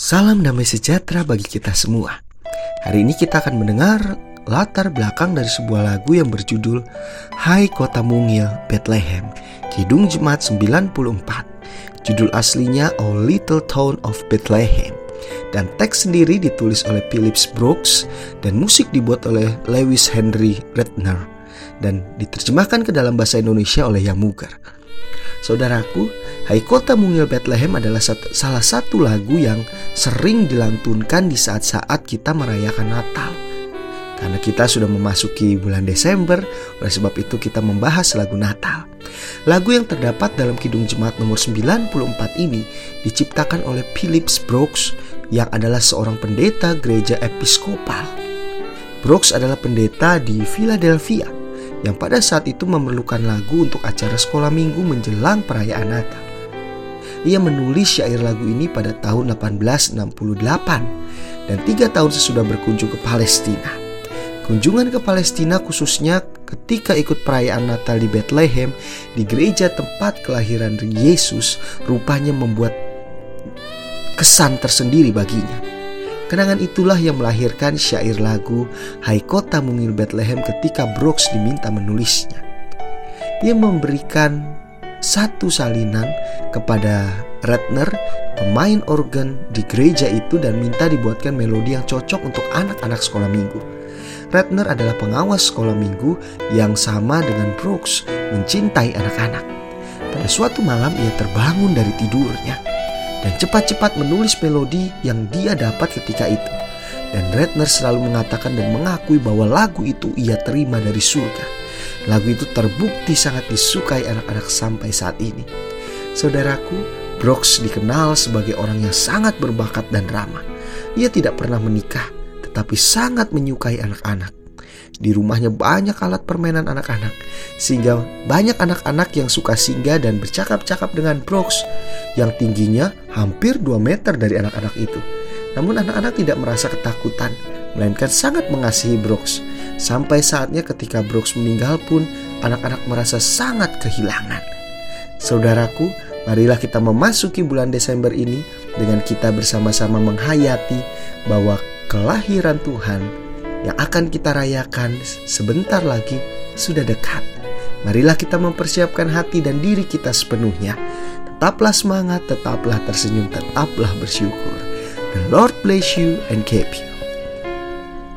Salam damai sejahtera bagi kita semua. Hari ini kita akan mendengar latar belakang dari sebuah lagu yang berjudul Hai Kota Mungil Bethlehem, Kidung Jemaat 94. Judul aslinya A Little Town of Bethlehem. Dan teks sendiri ditulis oleh Phillips Brooks dan musik dibuat oleh Lewis Henry Redner dan diterjemahkan ke dalam bahasa Indonesia oleh Yamugar. Saudaraku, Hai Kota Mungil Bethlehem adalah salah satu lagu yang sering dilantunkan di saat-saat kita merayakan Natal. Karena kita sudah memasuki bulan Desember, oleh sebab itu kita membahas lagu Natal. Lagu yang terdapat dalam Kidung Jemaat nomor 94 ini diciptakan oleh Phillips Brooks yang adalah seorang pendeta gereja episkopal. Brooks adalah pendeta di Philadelphia yang pada saat itu memerlukan lagu untuk acara sekolah minggu menjelang perayaan Natal. Ia menulis syair lagu ini pada tahun 1868 dan tiga tahun sesudah berkunjung ke Palestina. Kunjungan ke Palestina khususnya ketika ikut perayaan Natal di Bethlehem di gereja tempat kelahiran Yesus rupanya membuat kesan tersendiri baginya. Kenangan itulah yang melahirkan syair lagu Hai Kota Mungil Bethlehem ketika Brooks diminta menulisnya. Ia memberikan satu salinan kepada Redner, pemain organ di gereja itu dan minta dibuatkan melodi yang cocok untuk anak-anak sekolah minggu. Redner adalah pengawas sekolah minggu yang sama dengan Brooks mencintai anak-anak. Pada suatu malam ia terbangun dari tidurnya dan cepat-cepat menulis melodi yang dia dapat ketika itu. Dan Redner selalu mengatakan dan mengakui bahwa lagu itu ia terima dari surga. Lagu itu terbukti sangat disukai anak-anak sampai saat ini. Saudaraku, Brooks dikenal sebagai orang yang sangat berbakat dan ramah. Ia tidak pernah menikah, tetapi sangat menyukai anak-anak. Di rumahnya banyak alat permainan anak-anak, sehingga banyak anak-anak yang suka singgah dan bercakap-cakap dengan Brooks yang tingginya hampir 2 meter dari anak-anak itu. Namun anak-anak tidak merasa ketakutan, melainkan sangat mengasihi Brooks. Sampai saatnya ketika Brooks meninggal pun anak-anak merasa sangat kehilangan. Saudaraku, marilah kita memasuki bulan Desember ini dengan kita bersama-sama menghayati bahwa kelahiran Tuhan yang akan kita rayakan sebentar lagi sudah dekat. Marilah kita mempersiapkan hati dan diri kita sepenuhnya. Tetaplah semangat, tetaplah tersenyum, tetaplah bersyukur. The Lord bless you and keep you.